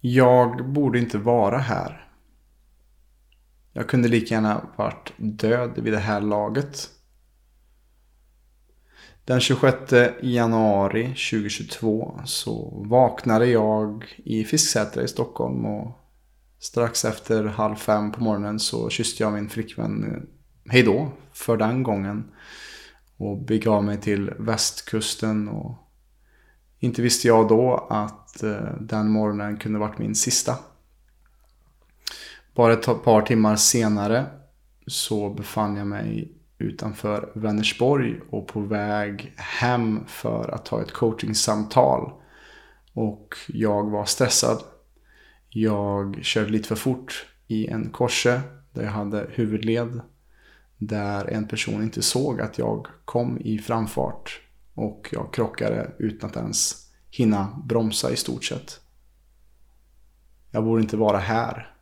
Jag borde inte vara här. Jag kunde lika gärna varit död vid det här laget. Den 26 januari 2022 så vaknade jag i Fisksätra i Stockholm och strax efter halv fem på morgonen så kysste jag min flickvän eh, hejdå för den gången. Och begav mig till västkusten och inte visste jag då att att eh, den morgonen kunde varit min sista. Bara ett par timmar senare så befann jag mig utanför Vänersborg och på väg hem för att ta ett coachingsamtal. Och jag var stressad. Jag körde lite för fort i en korse där jag hade huvudled. Där en person inte såg att jag kom i framfart. Och jag krockade utan att ens hinna bromsa i stort sett. Jag borde inte vara här.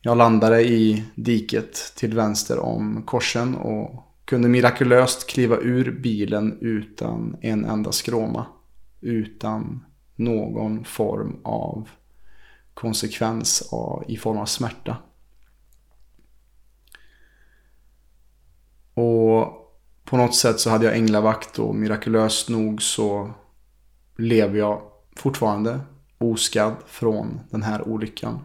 Jag landade i diket till vänster om korsen och kunde mirakulöst kliva ur bilen utan en enda skråma. Utan någon form av konsekvens i form av smärta. Och på något sätt så hade jag änglavakt och mirakulöst nog så lever jag fortfarande oskadd från den här olyckan.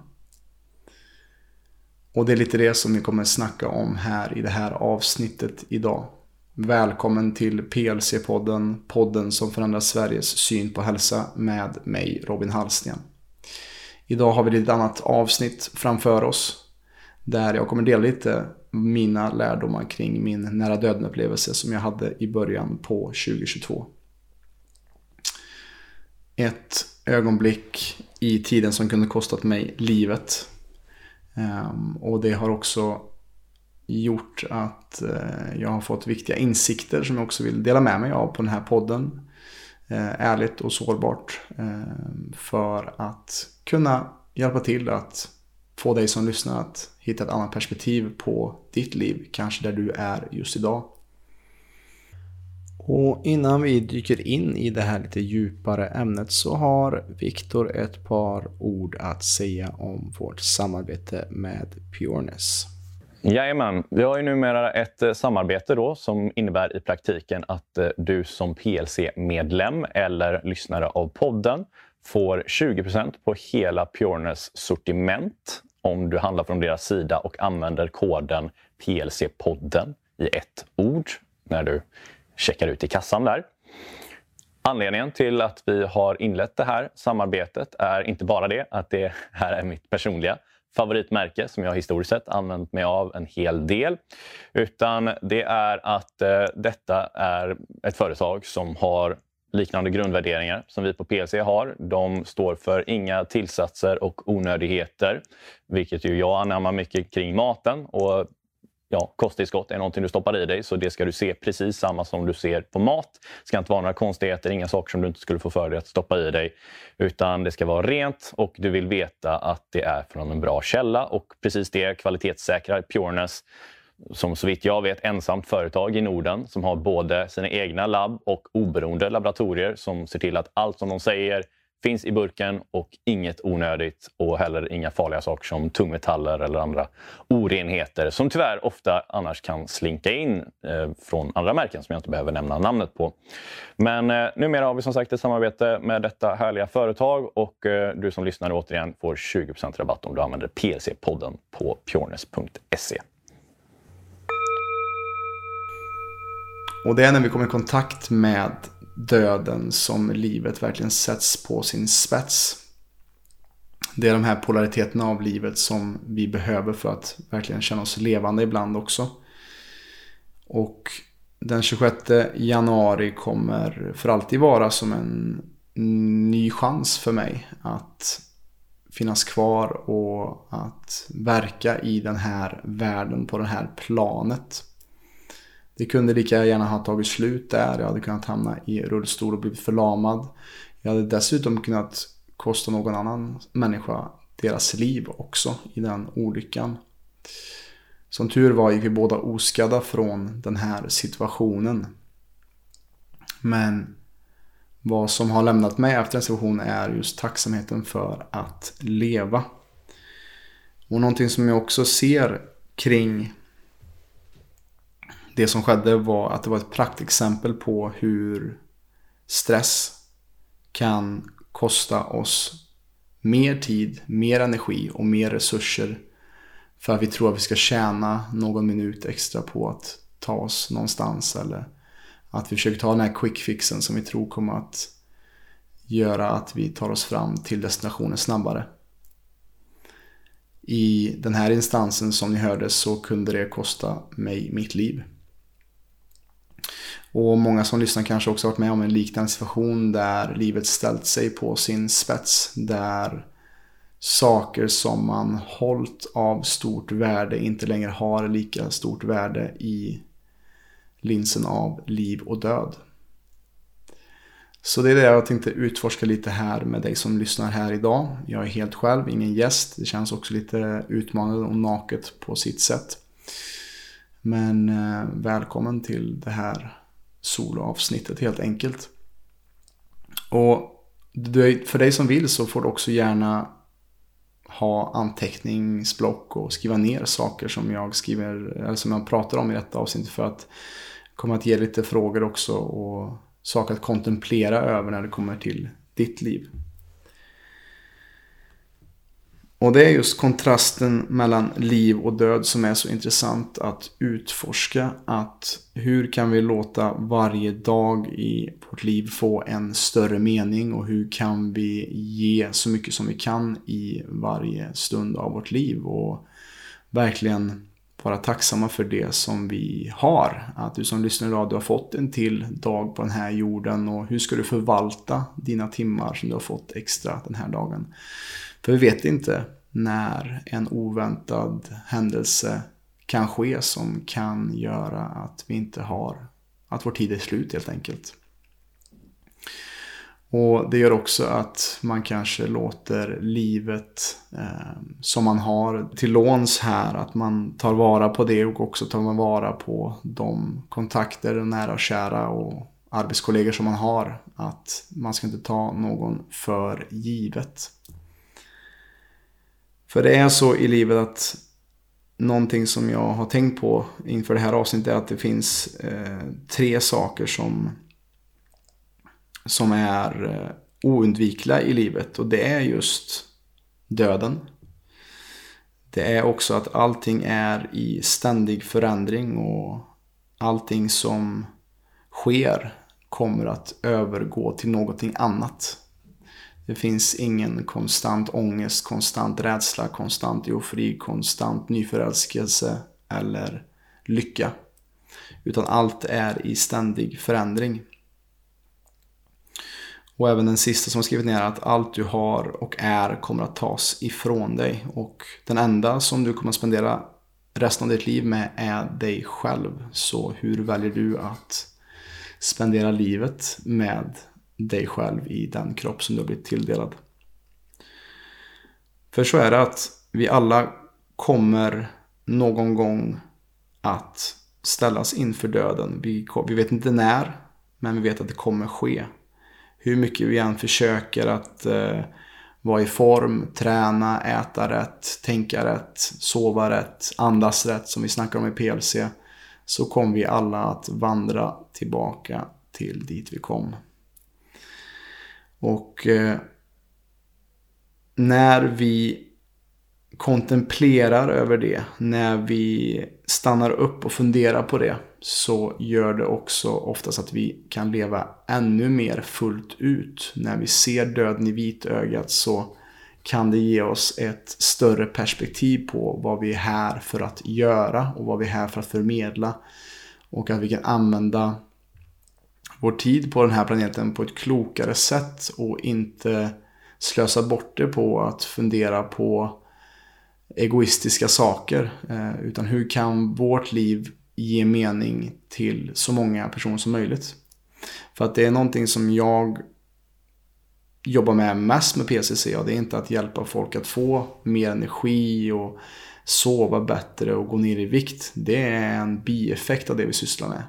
Och det är lite det som vi kommer snacka om här i det här avsnittet idag. Välkommen till PLC-podden, podden som förändrar Sveriges syn på hälsa med mig Robin Hallsten. Idag har vi ett annat avsnitt framför oss där jag kommer dela lite mina lärdomar kring min nära döden upplevelse som jag hade i början på 2022. Ett ögonblick i tiden som kunde kostat mig livet ehm, och det har också gjort att eh, jag har fått viktiga insikter som jag också vill dela med mig av på den här podden. Eh, ärligt och sårbart. Ehm, för att kunna hjälpa till att få dig som lyssnar att hitta ett annat perspektiv på ditt liv. Kanske där du är just idag. Och innan vi dyker in i det här lite djupare ämnet så har Viktor ett par ord att säga om vårt samarbete med Pureness. Jajamän, vi har ju numera ett eh, samarbete då som innebär i praktiken att eh, du som PLC-medlem eller lyssnare av podden får 20% på hela Pureness sortiment om du handlar från deras sida och använder koden PLC-podden i ett ord när du checkar ut i kassan där. Anledningen till att vi har inlett det här samarbetet är inte bara det att det här är mitt personliga favoritmärke som jag historiskt sett använt mig av en hel del. Utan det är att eh, detta är ett företag som har liknande grundvärderingar som vi på PLC har. De står för inga tillsatser och onödigheter, vilket ju jag anammar mycket kring maten. Och ja, kosttillskott är någonting du stoppar i dig så det ska du se precis samma som du ser på mat. Det ska inte vara några konstigheter, inga saker som du inte skulle få för dig att stoppa i dig. Utan det ska vara rent och du vill veta att det är från en bra källa och precis det kvalitetssäkrar Pureness som så vitt jag vet ensamt företag i Norden som har både sina egna labb och oberoende laboratorier som ser till att allt som de säger finns i burken och inget onödigt och heller inga farliga saker som tungmetaller eller andra orenheter som tyvärr ofta annars kan slinka in eh, från andra märken som jag inte behöver nämna namnet på. Men eh, numera har vi som sagt ett samarbete med detta härliga företag och eh, du som lyssnar återigen får 20% rabatt om du använder PLC-podden på pjornes.se. Och det är när vi kommer i kontakt med döden som livet verkligen sätts på sin spets. Det är de här polariteterna av livet som vi behöver för att verkligen känna oss levande ibland också. Och den 26 januari kommer för alltid vara som en ny chans för mig att finnas kvar och att verka i den här världen på det här planet. Det kunde lika gärna ha tagit slut där. Jag hade kunnat hamna i rullstol och blivit förlamad. Jag hade dessutom kunnat kosta någon annan människa deras liv också i den olyckan. Som tur var gick vi båda oskadda från den här situationen. Men vad som har lämnat mig efter en situation är just tacksamheten för att leva. Och någonting som jag också ser kring det som skedde var att det var ett praktexempel på hur stress kan kosta oss mer tid, mer energi och mer resurser för att vi tror att vi ska tjäna någon minut extra på att ta oss någonstans eller att vi försöker ta den här quick fixen som vi tror kommer att göra att vi tar oss fram till destinationen snabbare. I den här instansen som ni hörde så kunde det kosta mig mitt liv. Och många som lyssnar kanske också varit med om en liknande situation där livet ställt sig på sin spets. Där saker som man hållit av stort värde inte längre har lika stort värde i linsen av liv och död. Så det är det jag tänkte utforska lite här med dig som lyssnar här idag. Jag är helt själv, ingen gäst. Det känns också lite utmanande och naket på sitt sätt. Men eh, välkommen till det här soloavsnittet helt enkelt. Och för dig som vill så får du också gärna ha anteckningsblock och skriva ner saker som jag skriver eller som jag pratar om i detta avsnitt för att komma att ge lite frågor också och saker att kontemplera över när det kommer till ditt liv. Och det är just kontrasten mellan liv och död som är så intressant att utforska. Att hur kan vi låta varje dag i vårt liv få en större mening och hur kan vi ge så mycket som vi kan i varje stund av vårt liv. Och verkligen vara tacksamma för det som vi har. Att du som lyssnar idag, du har fått en till dag på den här jorden och hur ska du förvalta dina timmar som du har fått extra den här dagen. För vi vet inte när en oväntad händelse kan ske som kan göra att vi inte har, att vår tid är slut helt enkelt. Och det gör också att man kanske låter livet eh, som man har till låns här, att man tar vara på det och också tar man vara på de kontakter, nära och kära och arbetskollegor som man har. Att man ska inte ta någon för givet. För det är så i livet att någonting som jag har tänkt på inför det här avsnittet är att det finns eh, tre saker som, som är eh, oundvikliga i livet. Och det är just döden. Det är också att allting är i ständig förändring och allting som sker kommer att övergå till någonting annat. Det finns ingen konstant ångest, konstant rädsla, konstant eufori, konstant nyförälskelse eller lycka. Utan allt är i ständig förändring. Och även den sista som har skrivit ner att allt du har och är kommer att tas ifrån dig. Och den enda som du kommer att spendera resten av ditt liv med är dig själv. Så hur väljer du att spendera livet med dig själv i den kropp som du har blivit tilldelad. För så är det att vi alla kommer någon gång att ställas inför döden. Vi, vi vet inte när, men vi vet att det kommer ske. Hur mycket vi än försöker att eh, vara i form, träna, äta rätt, tänka rätt, sova rätt, andas rätt som vi snackar om i PLC. Så kommer vi alla att vandra tillbaka till dit vi kom. Och eh, när vi kontemplerar över det, när vi stannar upp och funderar på det, så gör det också oftast att vi kan leva ännu mer fullt ut. När vi ser döden i vitögat så kan det ge oss ett större perspektiv på vad vi är här för att göra och vad vi är här för att förmedla. Och att vi kan använda vår tid på den här planeten på ett klokare sätt och inte slösa bort det på att fundera på egoistiska saker. Eh, utan hur kan vårt liv ge mening till så många personer som möjligt? För att det är någonting som jag jobbar med mest med PCC. Och det är inte att hjälpa folk att få mer energi och sova bättre och gå ner i vikt. Det är en bieffekt av det vi sysslar med.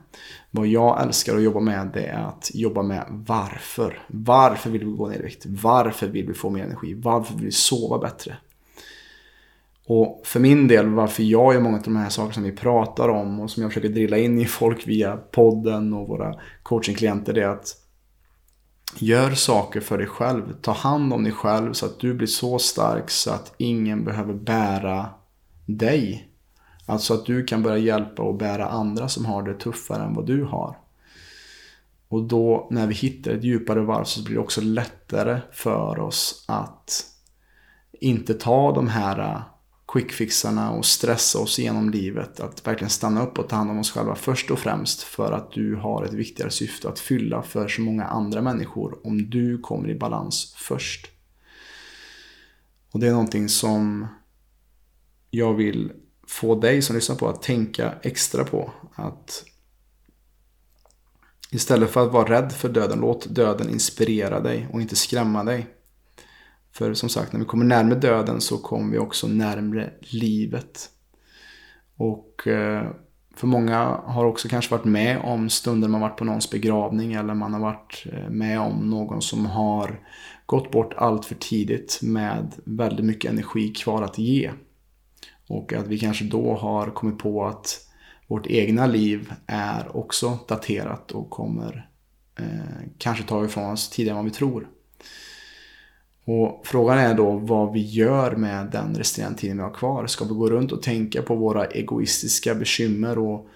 Vad jag älskar att jobba med det är att jobba med varför. Varför vill vi gå ner i vikt? Varför vill vi få mer energi? Varför vill vi sova bättre? Och för min del, varför jag gör många av de här sakerna som vi pratar om och som jag försöker drilla in i folk via podden och våra coachingklienter, det är att Gör saker för dig själv. Ta hand om dig själv så att du blir så stark så att ingen behöver bära dig. Alltså att du kan börja hjälpa och bära andra som har det tuffare än vad du har. Och då när vi hittar ett djupare varv så blir det också lättare för oss att inte ta de här äh, quickfixarna och stressa oss igenom livet. Att verkligen stanna upp och ta hand om oss själva först och främst för att du har ett viktigare syfte att fylla för så många andra människor om du kommer i balans först. Och det är någonting som jag vill få dig som lyssnar på att tänka extra på. Att istället för att vara rädd för döden, låt döden inspirera dig och inte skrämma dig. För som sagt, när vi kommer närmare döden så kommer vi också närmre livet. Och eh, för många har också kanske varit med om stunder man varit på någons begravning eller man har varit eh, med om någon som har gått bort allt för tidigt med väldigt mycket energi kvar att ge. Och att vi kanske då har kommit på att vårt egna liv är också daterat och kommer eh, kanske ta ifrån oss tidigare än vad vi tror. Och frågan är då vad vi gör med den resterande tiden vi har kvar. Ska vi gå runt och tänka på våra egoistiska bekymmer och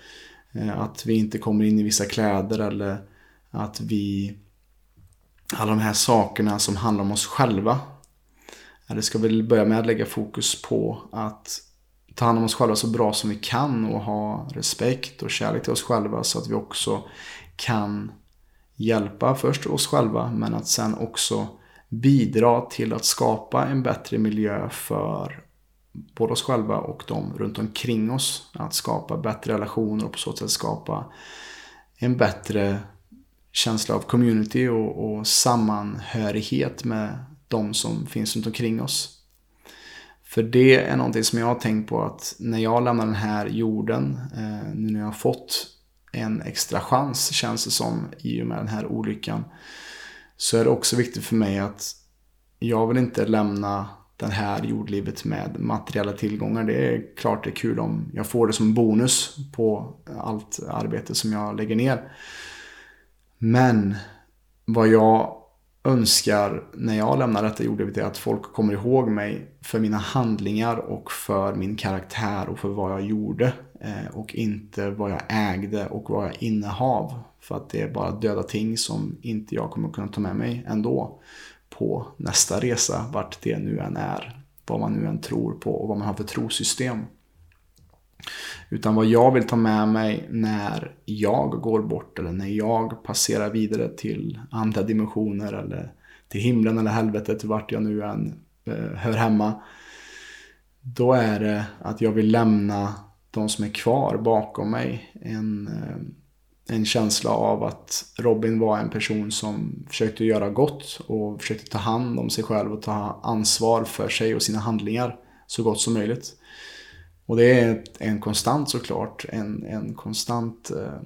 eh, att vi inte kommer in i vissa kläder eller att vi... Alla de här sakerna som handlar om oss själva. Eller ska vi börja med att lägga fokus på att ta hand om oss själva så bra som vi kan och ha respekt och kärlek till oss själva så att vi också kan hjälpa först oss själva men att sen också bidra till att skapa en bättre miljö för både oss själva och de runt omkring oss. Att skapa bättre relationer och på så sätt skapa en bättre känsla av community och, och sammanhörighet med de som finns runt omkring oss. För det är någonting som jag har tänkt på att när jag lämnar den här jorden, eh, nu när jag har fått en extra chans känns det som i och med den här olyckan så är det också viktigt för mig att jag vill inte lämna det här jordlivet med materiella tillgångar. Det är klart det är kul om jag får det som bonus på allt arbete som jag lägger ner. Men vad jag önskar när jag lämnar detta jordelivet är att folk kommer ihåg mig för mina handlingar och för min karaktär och för vad jag gjorde. Eh, och inte vad jag ägde och vad jag innehav. För att det är bara döda ting som inte jag kommer kunna ta med mig ändå på nästa resa, vart det nu än är. Vad man nu än tror på och vad man har för trosystem. Utan vad jag vill ta med mig när jag går bort eller när jag passerar vidare till andra dimensioner eller till himlen eller helvetet, vart jag nu än eh, hör hemma. Då är det att jag vill lämna de som är kvar bakom mig en, eh, en känsla av att Robin var en person som försökte göra gott och försökte ta hand om sig själv och ta ansvar för sig och sina handlingar så gott som möjligt. Och det är en konstant såklart, en, en konstant eh,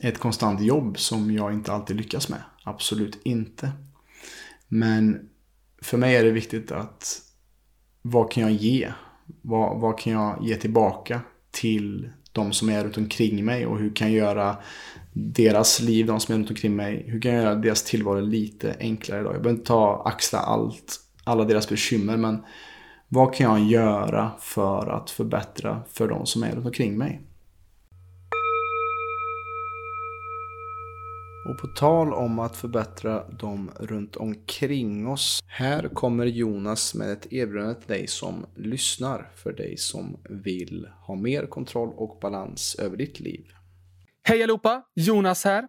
ett konstant jobb som jag inte alltid lyckas med. Absolut inte. Men för mig är det viktigt att vad kan jag ge? Vad, vad kan jag ge tillbaka till de som är runt omkring mig och hur kan jag göra deras liv, de som är runt omkring mig, hur kan jag göra deras tillvaro lite enklare idag? Jag behöver inte ta axla allt, alla deras bekymmer men vad kan jag göra för att förbättra för de som är runt omkring mig? Och på tal om att förbättra dem runt omkring oss. Här kommer Jonas med ett erbjudande till dig som lyssnar. För dig som vill ha mer kontroll och balans över ditt liv. Hej allihopa! Jonas här.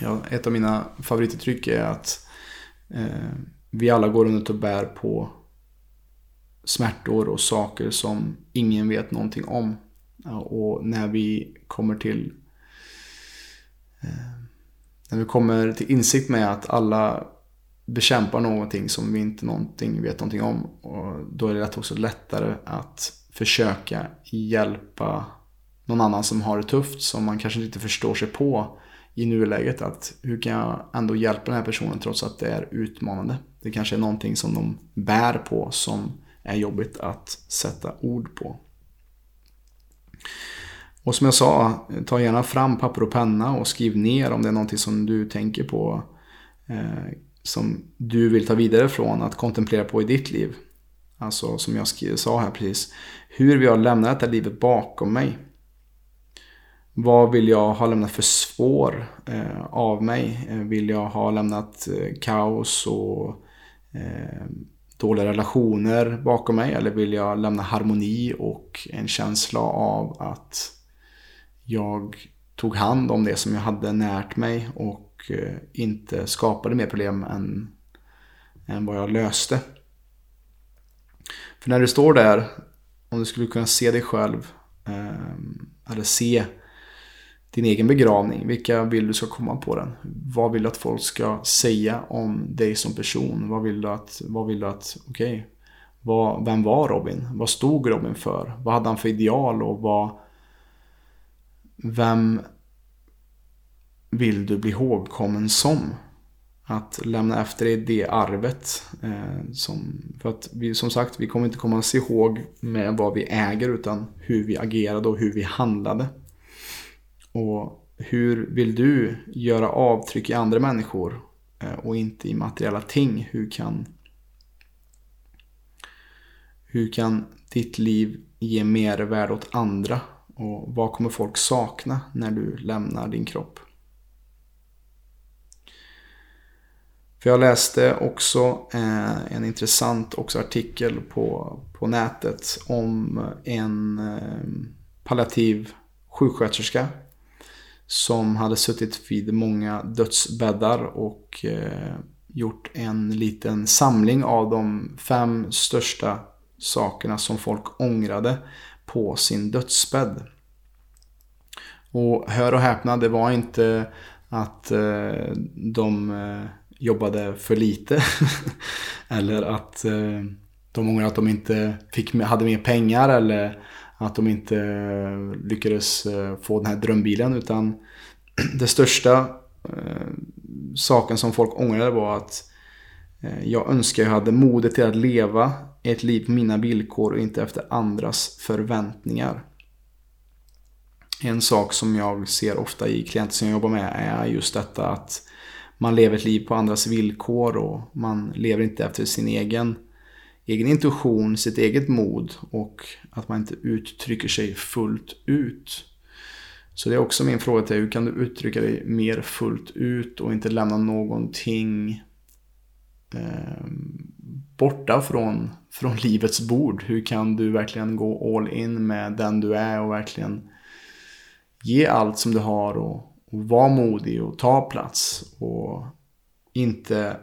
Ja, ett av mina favorituttryck är att eh, vi alla går runt och bär på smärtor och saker som ingen vet någonting om. Och när vi kommer till eh, när vi kommer till insikt med att alla bekämpar någonting som vi inte någonting vet någonting om. Och då är det också lättare att försöka hjälpa någon annan som har det tufft som man kanske inte förstår sig på i nuläget. Att hur kan jag ändå hjälpa den här personen trots att det är utmanande. Det kanske är någonting som de bär på som är jobbigt att sätta ord på. Och som jag sa, ta gärna fram papper och penna och skriv ner om det är någonting som du tänker på. Eh, som du vill ta vidare från att kontemplera på i ditt liv. Alltså som jag sa här precis. Hur vill jag lämna detta livet bakom mig? Vad vill jag ha lämnat för spår eh, av mig? Eh, vill jag ha lämnat eh, kaos och eh, dåliga relationer bakom mig? Eller vill jag lämna harmoni och en känsla av att jag tog hand om det som jag hade närt mig och eh, inte skapade mer problem än, än vad jag löste. För när du står där, om du skulle kunna se dig själv eh, eller se din egen begravning. Vilka vill du ska komma på den? Vad vill du att folk ska säga om dig som person? Vad vill du att, vad vill du att, okej, okay, vem var Robin? Vad stod Robin för? Vad hade han för ideal och vad, vem vill du bli ihågkommen som? Att lämna efter dig det arvet. Eh, som, för att vi, som sagt, vi kommer inte komma att ihåg med vad vi äger utan hur vi agerade och hur vi handlade. Och hur vill du göra avtryck i andra människor eh, och inte i materiella ting? Hur kan, hur kan ditt liv ge mer värde åt andra? Och vad kommer folk sakna när du lämnar din kropp? För jag läste också eh, en intressant också artikel på, på nätet om en eh, palliativ sjuksköterska som hade suttit vid många dödsbäddar och eh, gjort en liten samling av de fem största sakerna som folk ångrade på sin dödsbädd. Och hör och häpna, det var inte att eh, de eh, jobbade för lite. eller att eh, de ångrade att de inte fick, hade mer pengar eller att de inte eh, lyckades eh, få den här drömbilen. Utan det största eh, saken som folk ångrade var att eh, jag önskar jag hade modet till att leva ett liv på mina villkor och inte efter andras förväntningar. En sak som jag ser ofta i klienter som jag jobbar med är just detta att man lever ett liv på andras villkor och man lever inte efter sin egen egen intuition, sitt eget mod och att man inte uttrycker sig fullt ut. Så det är också min fråga till dig, hur kan du uttrycka dig mer fullt ut och inte lämna någonting eh, borta från, från livets bord? Hur kan du verkligen gå all in med den du är och verkligen ge allt som du har och, och vara modig och ta plats och inte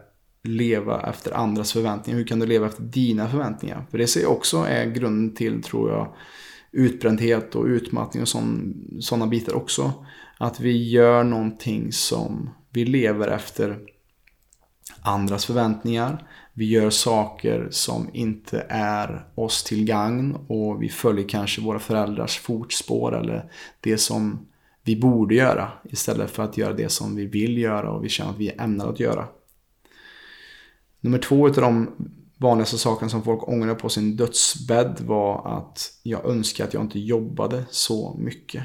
leva efter andras förväntningar? Hur kan du leva efter dina förväntningar? För det ser jag också är grunden till, tror jag, utbrändhet och utmattning och sådana bitar också. Att vi gör någonting som vi lever efter andras förväntningar. Vi gör saker som inte är oss till gagn och vi följer kanske våra föräldrars fotspår eller det som vi borde göra istället för att göra det som vi vill göra och vi känner att vi är ämnade att göra. Nummer två av de vanligaste sakerna som folk ångrar på sin dödsbädd var att jag önskar att jag inte jobbade så mycket.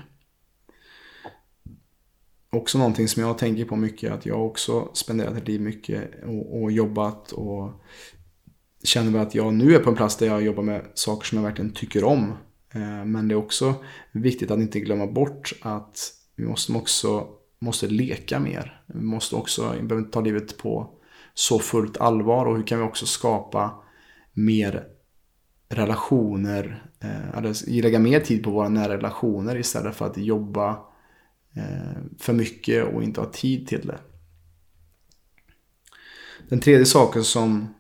också någonting som jag tänker på mycket. Att jag också spenderat ett liv mycket och, och jobbat och känner väl att jag nu är på en plats där jag jobbar med saker som jag verkligen tycker om. Eh, men det är också viktigt att inte glömma bort att vi måste också måste leka mer. Vi måste också, vi behöver inte ta livet på så fullt allvar och hur kan vi också skapa mer relationer, eh, eller lägga mer tid på våra nära relationer istället för att jobba eh, för mycket och inte ha tid till det. Den tredje saken som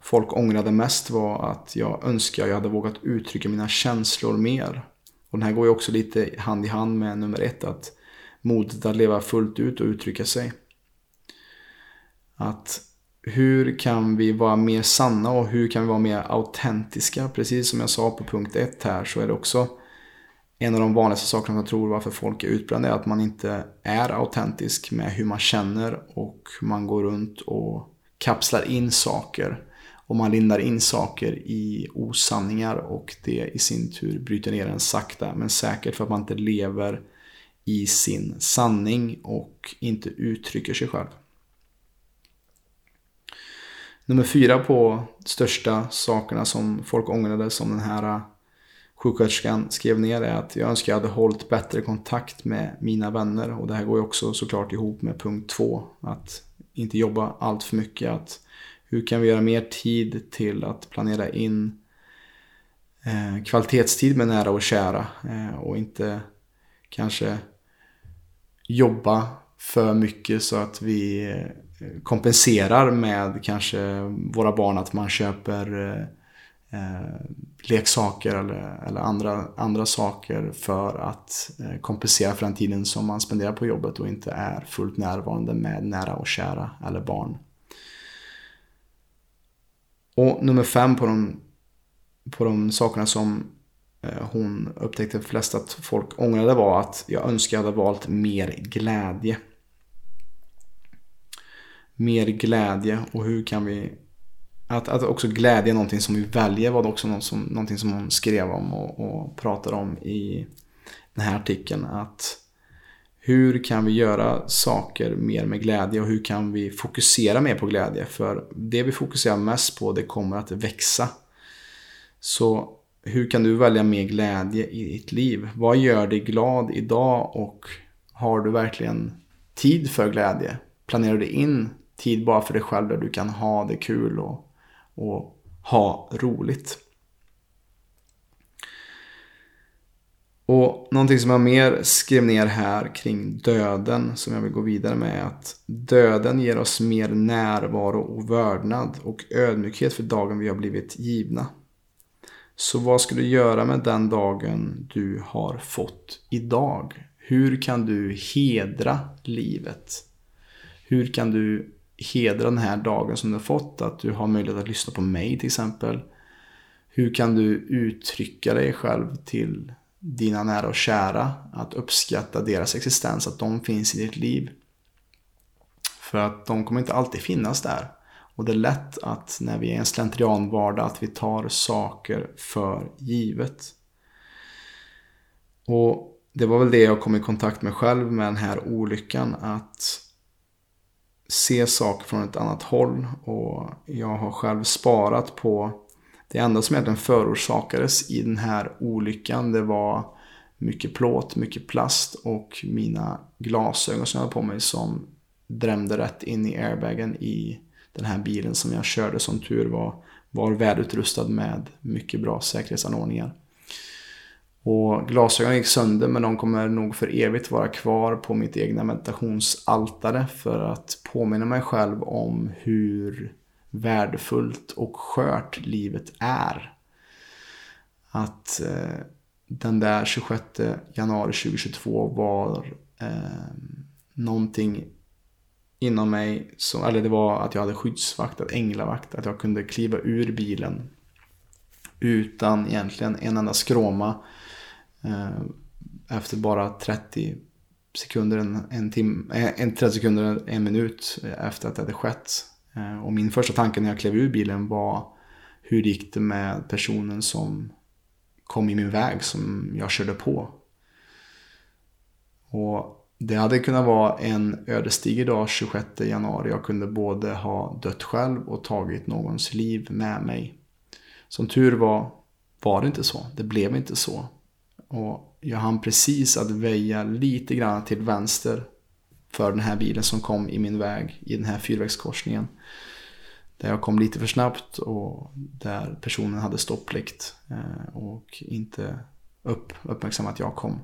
folk ångrade mest var att jag önskar jag hade vågat uttrycka mina känslor mer. Och den här går ju också lite hand i hand med nummer ett, att modet att leva fullt ut och uttrycka sig. Att hur kan vi vara mer sanna och hur kan vi vara mer autentiska? Precis som jag sa på punkt ett här så är det också en av de vanligaste sakerna jag tror varför folk är utbrända är att man inte är autentisk med hur man känner och man går runt och kapslar in saker och man lindar in saker i osanningar och det i sin tur bryter ner en sakta men säkert för att man inte lever i sin sanning och inte uttrycker sig själv. Nummer fyra på största sakerna som folk ångrade som den här äh, sjuksköterskan skrev ner är att jag önskar jag hade hållit bättre kontakt med mina vänner och det här går ju också såklart ihop med punkt två. Att inte jobba allt för mycket. Att hur kan vi göra mer tid till att planera in eh, kvalitetstid med nära och kära eh, och inte kanske jobba för mycket så att vi eh, kompenserar med kanske våra barn att man köper eh, eh, leksaker eller, eller andra, andra saker för att eh, kompensera för den tiden som man spenderar på jobbet och inte är fullt närvarande med nära och kära eller barn. Och nummer fem på de, på de sakerna som eh, hon upptäckte flest att folk ångrade var att jag önskar jag hade valt mer glädje. Mer glädje och hur kan vi... Att, att också glädje är någonting som vi väljer var det också något som, någonting som hon skrev om och, och pratade om i den här artikeln. Att hur kan vi göra saker mer med glädje och hur kan vi fokusera mer på glädje? För det vi fokuserar mest på det kommer att växa. Så hur kan du välja mer glädje i ditt liv? Vad gör dig glad idag och har du verkligen tid för glädje? Planerar du in tid bara för dig själv där du kan ha det kul och, och ha roligt? Och någonting som jag mer skrev ner här kring döden som jag vill gå vidare med är att döden ger oss mer närvaro och vördnad och ödmjukhet för dagen vi har blivit givna. Så vad ska du göra med den dagen du har fått idag? Hur kan du hedra livet? Hur kan du hedra den här dagen som du har fått? Att du har möjlighet att lyssna på mig till exempel. Hur kan du uttrycka dig själv till dina nära och kära, att uppskatta deras existens, att de finns i ditt liv. För att de kommer inte alltid finnas där. Och det är lätt att när vi är i en slentrianvardag att vi tar saker för givet. Och det var väl det jag kom i kontakt med själv med den här olyckan. Att se saker från ett annat håll. Och jag har själv sparat på det enda som egentligen förorsakades i den här olyckan det var mycket plåt, mycket plast och mina glasögon som jag hade på mig som drämde rätt in i airbagen i den här bilen som jag körde som tur var. Var välutrustad med mycket bra säkerhetsanordningar. Och glasögonen gick sönder men de kommer nog för evigt vara kvar på mitt egna meditationsaltare för att påminna mig själv om hur värdefullt och skört livet är. Att eh, den där 26 januari 2022 var eh, någonting inom mig, som, eller det var att jag hade skyddsvakt, att änglavakt, att jag kunde kliva ur bilen utan egentligen en enda skråma eh, Eh, efter bara 30 sekunder, en, en, tim, eh, en 30 sekunder, en minut efter att det hade skett. Eh, och min första tanke när jag klev ur bilen var hur gick det med personen som kom i min väg som jag körde på. Och det hade kunnat vara en ödesdiger dag 26 januari. Jag kunde både ha dött själv och tagit någons liv med mig. Som tur var var det inte så. Det blev inte så. Och jag hann precis att väja lite grann till vänster för den här bilen som kom i min väg i den här fyrvägskorsningen. Där jag kom lite för snabbt och där personen hade stopplikt eh, och inte upp, uppmärksammat att jag kom.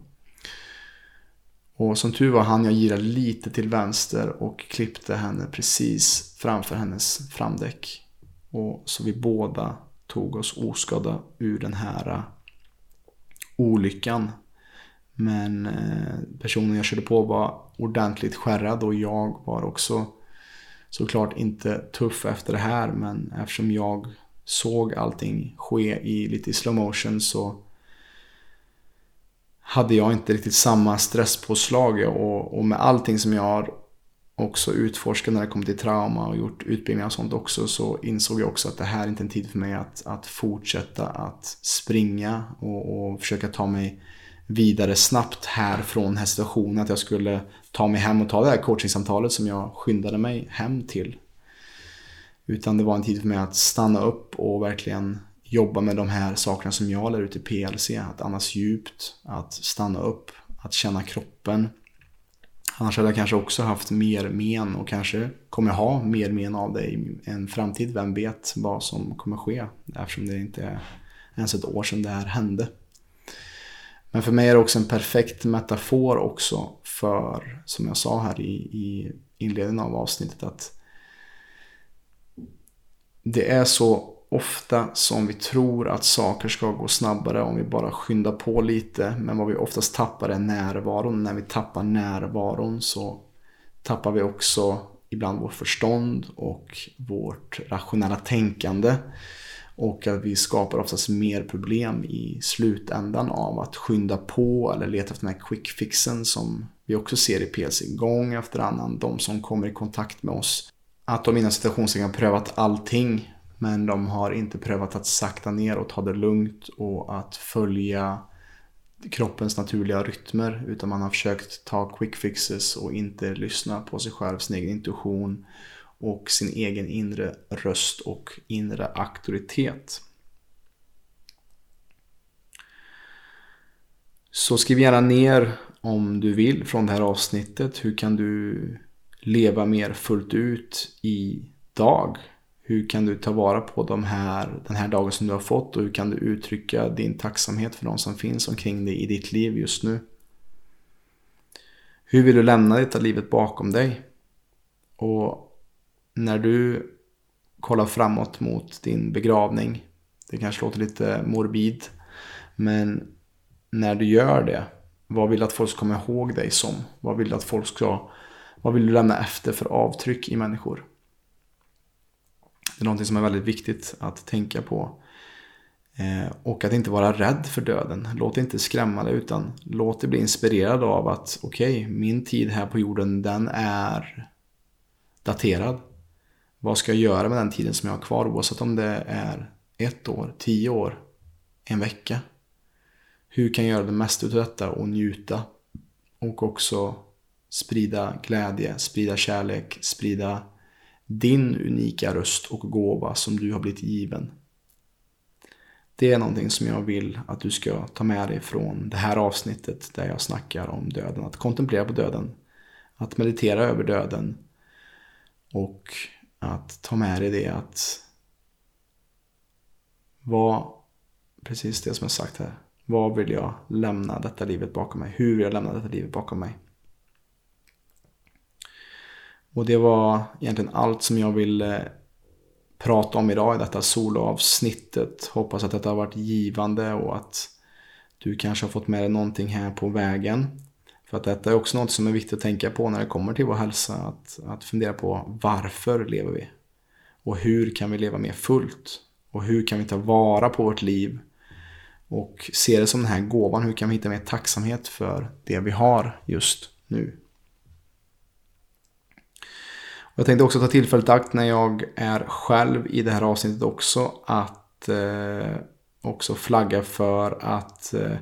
Och som tur var han jag gira lite till vänster och klippte henne precis framför hennes framdäck. Och så vi båda tog oss oskadda ur den här olyckan. Men eh, personen jag körde på var ordentligt skärrad och jag var också såklart inte tuff efter det här. Men eftersom jag såg allting ske i lite slow motion så hade jag inte riktigt samma stresspåslag och, och med allting som jag har också utforskat när det kommer till trauma och gjort utbildningar och sånt också så insåg jag också att det här är inte en tid för mig att, att fortsätta att springa och, och försöka ta mig vidare snabbt här från den här situationen. Att jag skulle ta mig hem och ta det här coachingsamtalet som jag skyndade mig hem till. Utan det var en tid för mig att stanna upp och verkligen jobba med de här sakerna som jag lär ut i PLC. Att andas djupt, att stanna upp, att känna kroppen. Annars hade jag kanske också haft mer men och kanske kommer jag ha mer men av det i en framtid. Vem vet vad som kommer ske eftersom det inte är ens ett år sedan det här hände. Men för mig är det också en perfekt metafor också för, som jag sa här i, i inledningen av avsnittet, att det är så ofta som vi tror att saker ska gå snabbare om vi bara skyndar på lite. Men vad vi oftast tappar är närvaron. När vi tappar närvaron så tappar vi också ibland vårt förstånd och vårt rationella tänkande. Och att vi skapar oftast mer problem i slutändan av att skynda på eller leta efter den här quick fixen som vi också ser i PLC gång efter annan. De som kommer i kontakt med oss. Att de innan situationen har prövat allting men de har inte prövat att sakta ner och ta det lugnt och att följa kroppens naturliga rytmer utan man har försökt ta quick fixes och inte lyssna på sig själv, sin egen intuition och sin egen inre röst och inre auktoritet. Så skriv gärna ner om du vill från det här avsnittet. Hur kan du leva mer fullt ut idag? Hur kan du ta vara på de här, den här dagen som du har fått och hur kan du uttrycka din tacksamhet för de som finns omkring dig i ditt liv just nu? Hur vill du lämna detta livet bakom dig? Och när du kollar framåt mot din begravning, det kanske låter lite morbid, men när du gör det, vad vill du att folk ska komma ihåg dig som? Vad vill du att folk ska, vad vill du lämna efter för avtryck i människor? Det är någonting som är väldigt viktigt att tänka på. Eh, och att inte vara rädd för döden. Låt inte skrämma dig utan låt dig bli inspirerad av att okej, okay, min tid här på jorden den är daterad. Vad ska jag göra med den tiden som jag har kvar oavsett om det är ett år, tio år, en vecka. Hur kan jag göra det mesta av detta och njuta? Och också sprida glädje, sprida kärlek, sprida din unika röst och gåva som du har blivit given. Det är någonting som jag vill att du ska ta med dig från det här avsnittet där jag snackar om döden. Att kontemplera på döden. Att meditera över döden. Och att ta med dig det att vad, precis det som jag sagt här. Vad vill jag lämna detta livet bakom mig? Hur vill jag lämna detta livet bakom mig? Och det var egentligen allt som jag ville eh, prata om idag i detta soloavsnittet. Hoppas att detta har varit givande och att du kanske har fått med dig någonting här på vägen. För att detta är också något som är viktigt att tänka på när det kommer till vår hälsa. Att, att fundera på varför lever vi? Och hur kan vi leva mer fullt? Och hur kan vi ta vara på vårt liv? Och se det som den här gåvan. Hur kan vi hitta mer tacksamhet för det vi har just nu? Jag tänkte också ta tillfället i akt när jag är själv i det här avsnittet också att eh, också flagga för att eh,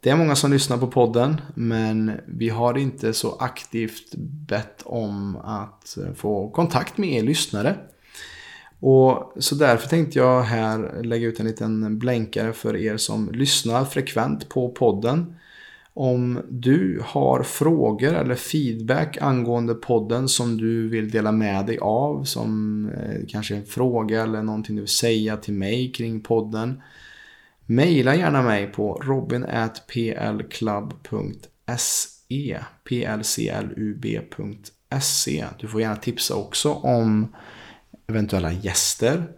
Det är många som lyssnar på podden men vi har inte så aktivt bett om att få kontakt med er lyssnare. Och så därför tänkte jag här lägga ut en liten blänkare för er som lyssnar frekvent på podden. Om du har frågor eller feedback angående podden som du vill dela med dig av som kanske kanske en fråga eller någonting du vill säga till mig kring podden. Maila gärna mig på robin.plclub.se plclub.se Du får gärna tipsa också om eventuella gäster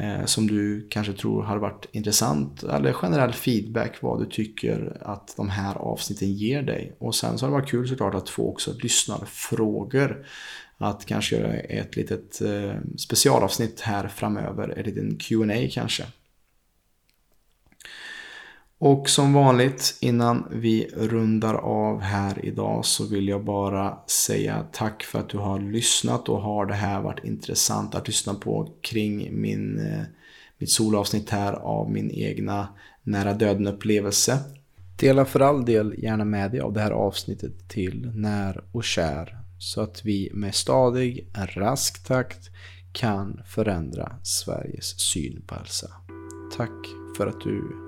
Eh, som du kanske tror har varit intressant eller generell feedback vad du tycker att de här avsnitten ger dig. Och sen så har det varit kul såklart att få också lyssnarfrågor. Att kanske göra ett litet eh, specialavsnitt här framöver, en liten Q&A kanske. Och som vanligt innan vi rundar av här idag så vill jag bara säga tack för att du har lyssnat och har det här varit intressant att lyssna på kring min, eh, mitt solavsnitt här av min egna nära döden upplevelse. Dela för all del gärna med dig av det här avsnittet till när och kär så att vi med stadig, rask takt kan förändra Sveriges syn på hälsa. Tack för att du